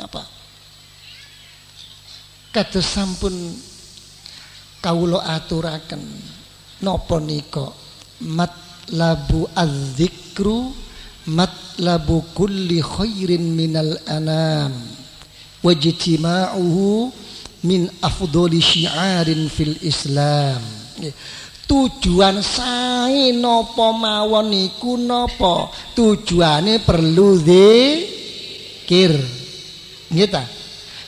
apa? Kados sampun kawula aturaken napa nika? Matlabu adzikru matlabu kulli khairin minal anam wajtima'uhu min afdhali syi'arin fil islam. Tujuan sae napa mawon niku napa? Tujuane perlu zikir nggih ta?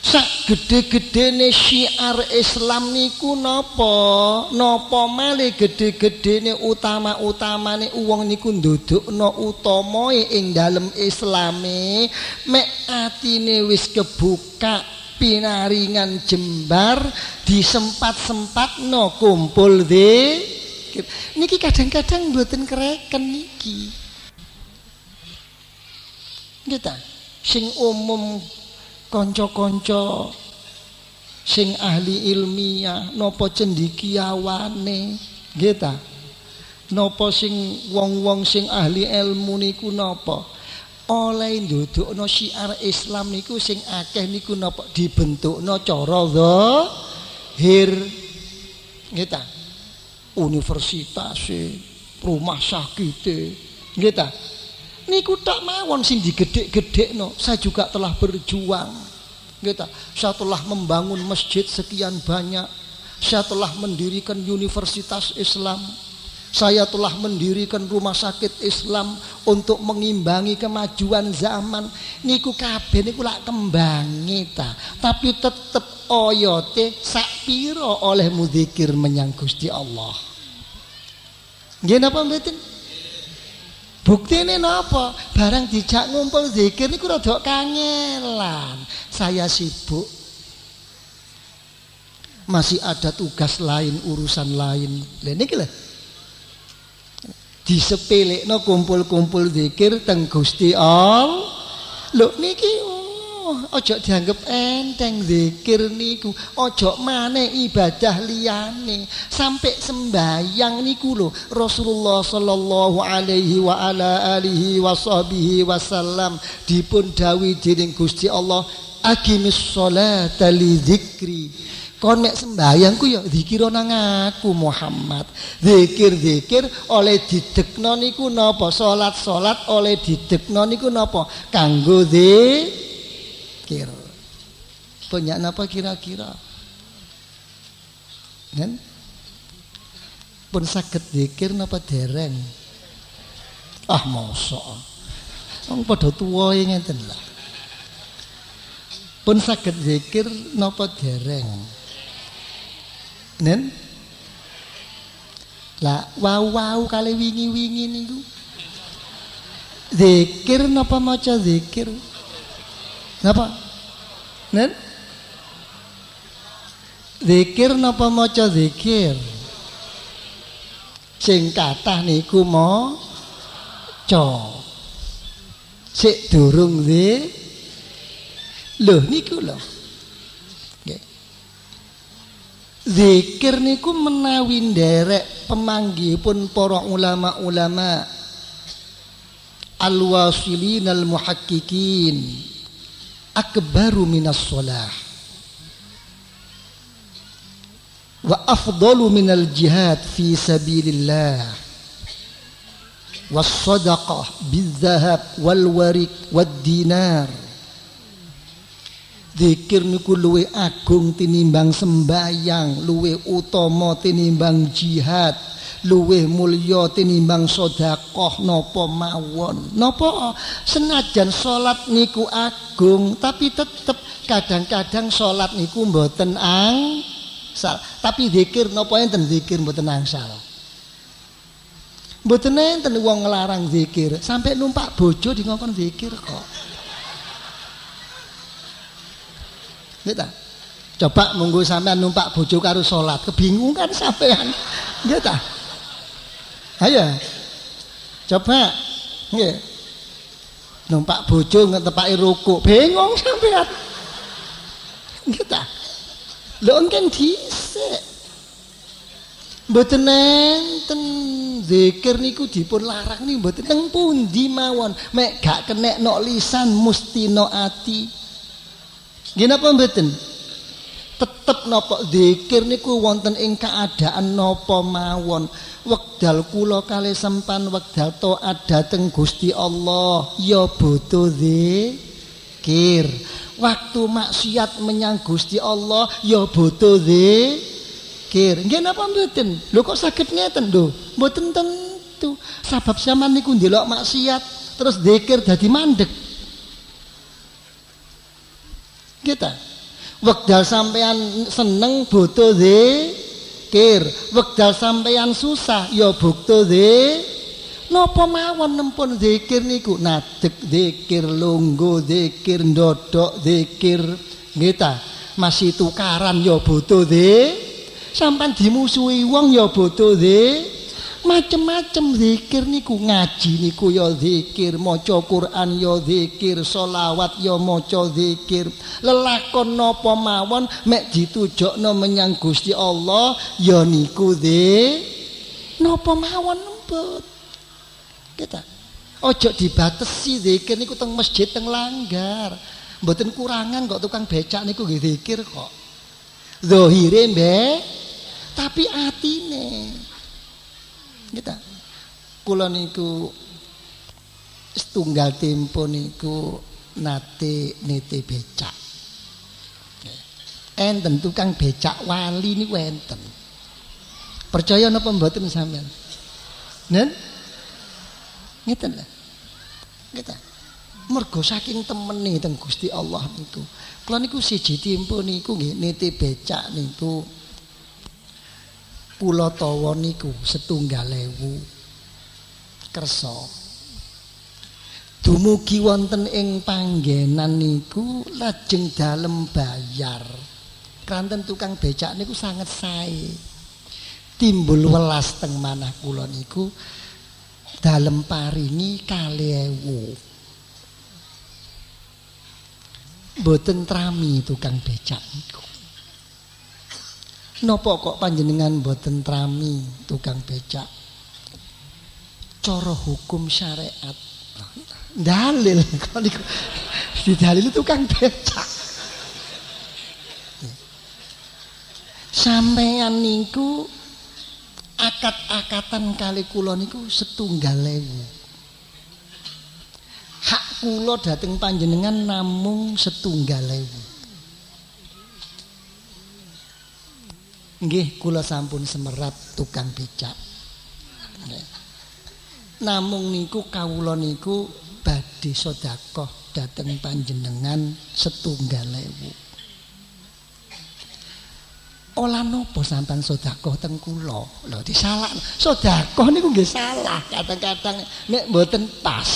Sak gede-gedene syiar Islam niku napa? Napa malih gede-gedene utama-utamane wong niku ndudukno utamae ing dalem islame? Mek atine wis kebuka pinaringan jembar disempat-sempatno kumpul de niki kadang-kadang mboten kereken niki. Kita sing umum kanca-kanca sing ahli ilmiah napa cendikiawane nggih ta? Napa sing wong-wong sing ahli ilmu niku napa? Oleh ndudukno syiar Islam niku sing akeh niku napa? Dibentukno cara zahir. Nggih ta? Universitas rumah sakit nggih ta niku tak mawon sing digedhek-gedhekno. Saya juga telah berjuang. Gitu saya telah membangun masjid sekian banyak. Saya telah mendirikan universitas Islam. Saya telah mendirikan rumah sakit Islam untuk mengimbangi kemajuan zaman. Niku kabeh niku lak kembangi ta? Tapi tetep oyote sak piro oleh mudzikir menyang Gusti Allah. Nggih napa mboten Bukti ini apa? Barang dijak ngumpul zikir ini rada kangelan. Saya sibuk. Masih ada tugas lain, urusan lain. Lah niki lho. Disepelekno kumpul-kumpul zikir teng Gusti Allah. Lho niki ojo dianggap enteng zikir niku. Ojo maneh ibadah liyane. Sampai sembayang niku lho Rasulullah sallallahu alaihi wa ala alihi washabihi wasallam dipun dawuhi dening Gusti Allah aqimis sholata li dzikri kon mek sembayangku ya zikir nang aku Muhammad. Zikir-zikir oleh didekno niku napa? Salat-salat oleh didekno niku napa? Kanggo zikir zikir. Banyak apa kira-kira? Kan? Pun sakit zikir napa dereng? Ah masa. Wong padha tuwa ngeten lah. Pun sakit zikir napa dereng? Nen? Lah wau-wau kali wingi-wingi niku. Zikir napa maca zikir? Napa? Nen? Zikir napa maca zikir? Sing kathah niku maca. Sik durung zi. Lho niku lho. Zikir niku menawi nderek pemanggihipun para ulama-ulama al-wasilin al-muhaqqiqin akbaru minas sholah wa afdalu minal jihad fi sabilillah was sadaqah bizahab wal warik wad dinar Zikir niku luwe agung tinimbang sembayang, luwe utama tinimbang jihad, luwih mulya tinimbang sedekah napa mawon? Napa senajan salat niku agung tapi tetep kadang-kadang salat niku mboten angsal. Tapi zikir napa enten zikir mboten angsal? Mboten enten wong nglarang zikir. Sampai numpak bojo di ngongkon zikir kok. Nggih Coba monggo sampean numpak bojo karo salat, kebingungan sampean. Nggih ta? Ayo. Coba. Nggih. Numpak bojo ngetepaki ruku, bingung sampean. Nggih ta? Lho engken dhisik. Mboten enten zikir niku dipun larang niku mboten teng pundi mawon. Mek gak kenek nok lisan mesti nok ati. Nggih napa mboten? Tetep napa zikir niku wonten ing keadaan napa mawon. Wekdal kula kali sempan wekdal taat dhateng Gusti Allah ya butuh zikir. Waktu maksiat menyang Gusti Allah ya butuh zikir. Nggih napa mboten? Lho kok saged ngeten lho? Mboten tentu. Sebab sampean niku ndelok maksiat terus zikir dadi mandek. Kita Wekdal sampean seneng butuh zikir, wekdal sampean susah ya butuh zikir. Napa mawon nempun zikir niku nadek zikir, lungguh zikir, ndodok zikir. Nggih Masih tukaran ya butuh zikir. Sampan dimusuhi wong ya butuh zikir. Macem-macem zikir niku ngaji niku ya zikir maca Quran ya zikir selawat ya maca zikir. Lelakon napa mawon mek ditujokno menyang Gusti Allah ya niku zikir napa mawon lembut. Kita ojo dibatesi zikir niku teng masjid teng langgar. Mboten kurangan kok tukang becak niku nggih zikir kok. Zahire mbek. Tapi atine kita kula niku setunggal tempo niku nate nete becak. Enten tukang becak wali niku enten. Percaya napa mboten sampean? Nen? Ngeten lah kita mergo saking temene teng Gusti Allah niku. Kula niku siji tempo niku nggih nete becak niku kula tawa niku setunggal ewu kersa. Dumugi wonten ing panggenan niku lajeng dalem bayar. Kanten tukang becak niku sangat sae. Timbul welas teng manah kula niku dalem paringi kali ewu. Boten trami tukang becak niku Nopo kok panjenengan boten trami tukang becak? Coro hukum syariat. Dalil niku dalil tukang becak. Sampeyan niku akat-akatan kali kula niku setunggal ewu. Hak kula dateng panjenengan namung setunggal ewu. Nggih kula sampun semerat tukang becak. Namung niku kawula niku badhe sedekah dhateng panjenengan setunggal ewu. Ola napa sampean sedekah teng kula? Lho disalah. Sedekah niku nggih salah kadang-kadang nek mboten pas.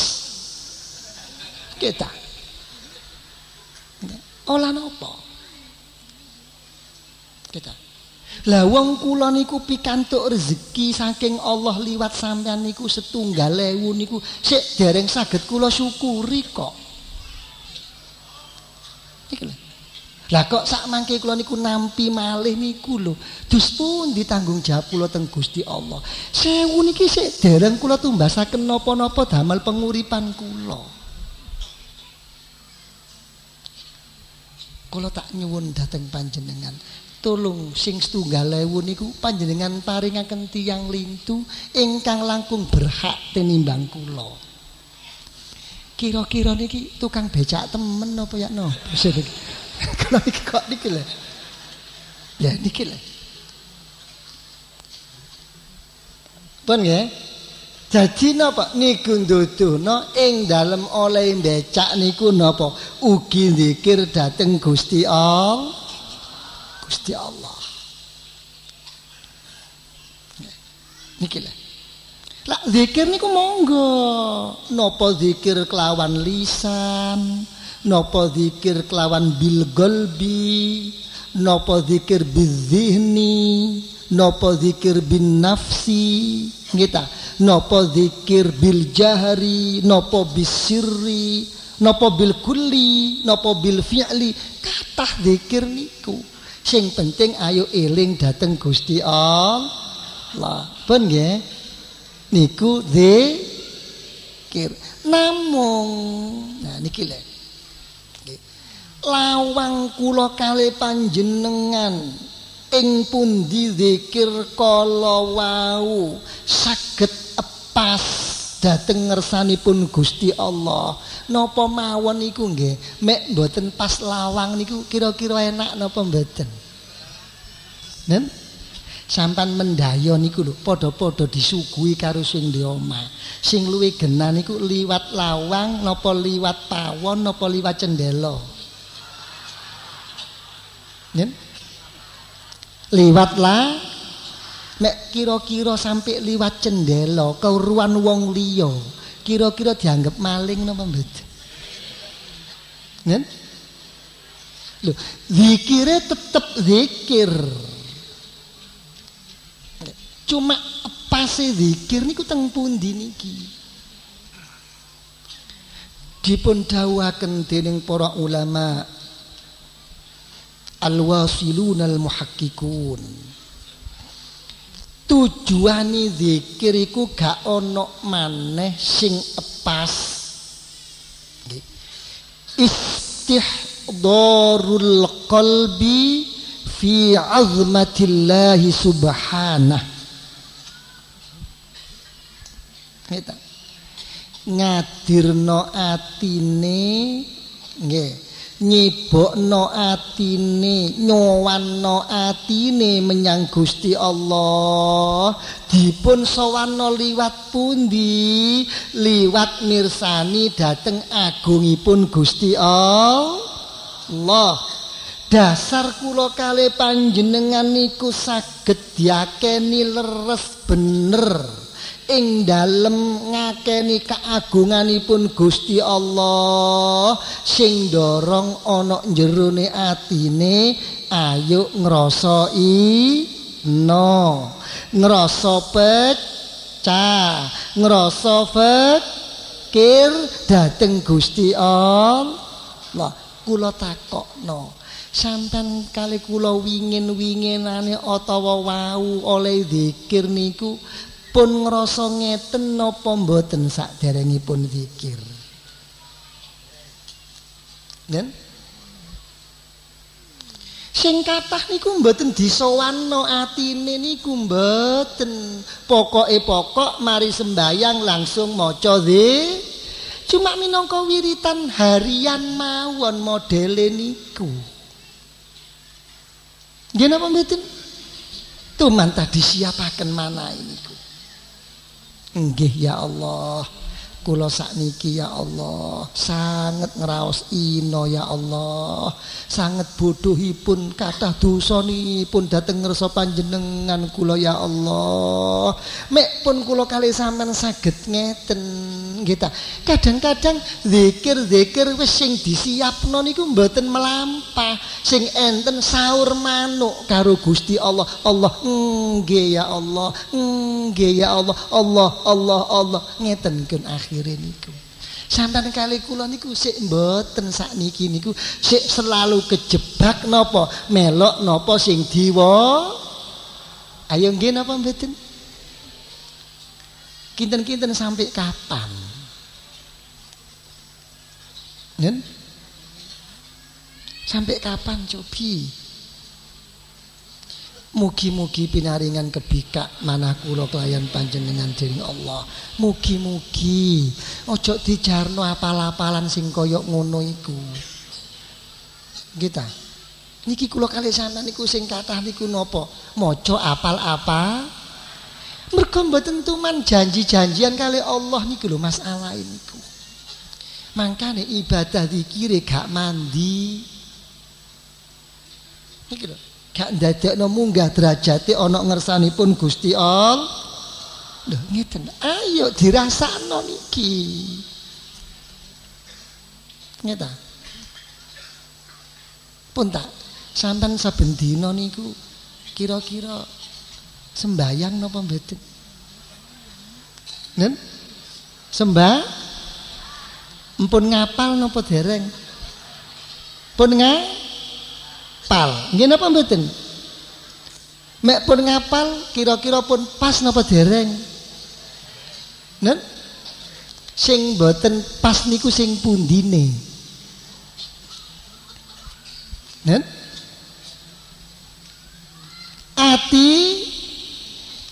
Kita. Ola napa? Kita. Lah wong kula niku pikantuk rezeki saking Allah liwat sampean niku setunggal ewu niku sik dereng saged kula syukuri kok. Iki lho. Lah kok sak mangke kula niku nampi malih niku lho. Dus pun ditanggung jawab kula teng Gusti Allah. Sewu niki sik dereng kula tumbasaken napa-napa damel penguripan kula. Kula tak nyuwun dhateng panjenengan. Tulung sing setunggal ewu niku panjenengan paringaken tiyang lintu ingkang langkung berhak tinimbang kula. Kira-kira niki tukang becak temen apa ya no? Kalau niki kok niki lho. Ya niki lho. Pun nggih. Jadi napa niku nduduhna ing dalem oleh becak niku napa ugi zikir dhateng Gusti Allah. Gusti Allah. Niki lah. Lah zikir niku monggo. Napa zikir kelawan lisan, napa zikir kelawan bil qalbi, napa zikir bizihni, napa zikir bin nafsi, ngita. Napa zikir bil jahri, napa bisirri, napa bil kulli, napa bil fi'li, kathah zikir niku. Sing penting ayo eling dateng Gusti Allah. Pun nggih. Niku zikir. Namung. Nah niki lho. Lawang kula kali panjenengan ing pundi zikir kala wau saged epas dhateng ngersanipun Gusti Allah napa mawon niku nggih? Mek mboten pas lawang niku kira-kira enak napa mboten? Nen? Sampan mendaya niku lho padha-padha disuguhi karo sing di omah. Sing luwih genah niku liwat lawang napa liwat pawon napa liwat cendela Nen? Liwatlah nek kira-kira sampai liwat cendela keuruan wong liya kira-kira dianggap maling napa mboten Nen? Lho, zikire tetep zikir. cuma pase zikir niku teng pundi niki? Dipun dawuhaken dening para ulama al-wasilun al-muhakkikun tujuane zikir iku gak ana maneh sing epas istihdarul qalbi fi azmatillahi subhanahu Ngeta. Ngadirno atine nggih. Nyibokno atine, nyowanno atine menyang Gusti Allah. Dipun sawanno liwat pundi? Liwat mirsani dhateng agungipun Gusti Allah. Dasar kula kali panjenengan niku saged diakeni leres bener. Ing dalem ngakeni keagunganipun Gusti Allah sing dorong ana jerone atine ayo ngrasa no. Ngrasa pecah ngrasa fikir dateng Gusti Allah. Kula takokno sampean kali kula wingin-winginane utawa wau oleh zikir niku pun ngrasa ngeten napa mboten saderengipun zikir? Nen Sing kathah niku mboten disowanno atine niku mboten. Pokoke pokok mari sembayang langsung maca zi. Cuma minangka wiritan harian mawon modele niku. Nggih napa mboten? Tuman tadi siapaken mana ini Nggih ya Allah. Kula sakniki ya Allah sangat ngraos ino ya Allah. Sangat bodohipun kathah dosanipun dhateng ngersa panjenengan kula ya Allah. Mek pun kula kali sampean saged ngeten nggih Kadang-kadang zikir-zikir wis sing disiapno niku mboten melampah. Sing enten sahur manuk karo Gusti Allah. Allah nggih ya Allah. Nggih ya Allah. Allah Allah Allah ngeten kun akhire niku. Sampeyan kali kula niku sik mboten sakniki niku sik selalu kejebak napa melok napa sing diwa Ayo nggih napa mboten Kinten-kinten sampai kapan Nen Sampai kapan cobi Mugi-mugi pinaringan kebikak manah kula kelayan panjenengan dening Allah. Mugi-mugi ojo dijarno apal-apalan sing koyok ngono iku. Kita. Niki kula kali sana niku sing kathah niku napa? Maca apal apa? Mergo mboten tuman janji-janjian kali Allah niku lho masalah niku. Mangkane ibadah dikire gak mandi. Niki lho. gak ndadekno munggah derajate ana ngersanipun Gusti Allah. Lho ngeten. Ayo dirasakno niki. Ngeta. Pun tak sampean saben dina niku kira-kira sembayang napa mboten? Nen? Sembah? Mpun ngapal napa dereng? Pun ngapal? Nggih napa mboten? Mek pun ngapal kira-kira pun pas napa dereng? Nen? Sing mboten pas niku sing pundine? Nen? Ati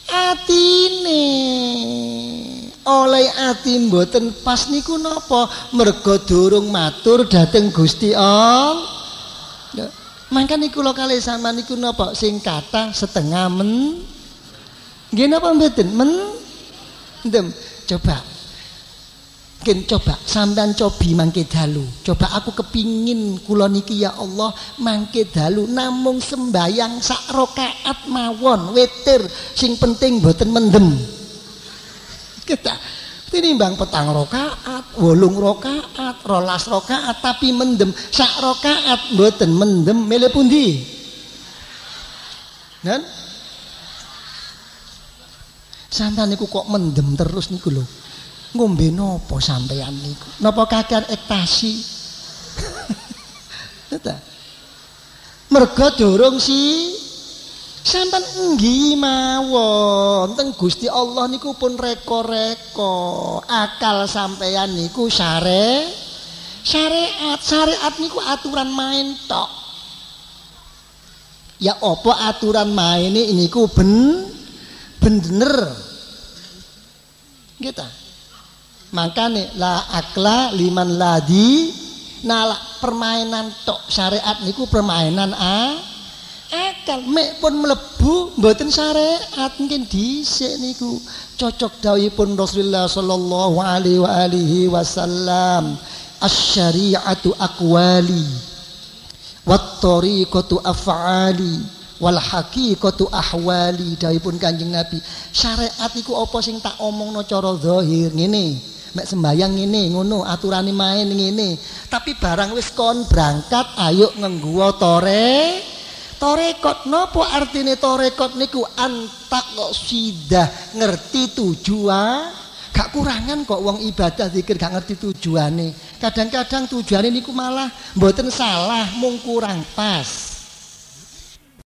atine oleh ati mboten pas niku napa? Merga durung matur dhateng Gusti Allah Mangkane kula kalih sampean niku napa? Sing kata setengah men. Nggih napa mboten? Men? Ndem coba. Mungkin coba. Sampean cobi mangke dalu. Coba aku kepingin kula niki ya Allah mangke dalu. Namung sembayang sak rakaat mawon witir sing penting mboten mendem. Kita tinimbang petang rakaat, wolung rakaat, rolas rakaat tapi mendem. Sak rakaat mboten mendem milih pundi? Dan Sampeyan niku kok mendem terus niku lho. ngombe nopo sampean niku? Napa kakean ektasi? Mergo durung si sampean nggih mawon. Teng Gusti Allah niku pun reko-reko. Akal sampean niku syare syariat. Syariat niku aturan main tok. Ya apa aturan main ini niku ben bener gitu makane la akla liman ladi nala permainan tok. Syariat niku permainan a akal mek pun mlebu mboten syariat mungkin dhisik niku. Cocok dawuhipun Rasulullah sallallahu alaihi wa alihi wasallam. Asy-syari'atu aqwali wat tariqatu af'ali wal haqiqatu ahwali. Dawuhipun Kanjeng Nabi syariat iku apa sing tak omongno cara zahir ngene? Mek sembayang ngene ngono aturane main ngene. Tapi barang wis kon berangkat ayo ngengguwa tore torekot nopo artine torekot niku? Antak kok sidah ngerti tujuan? Gak kurangan kok wong ibadah zikir gak ngerti tujuane. Kadang-kadang tujuane niku malah mboten salah mung kurang pas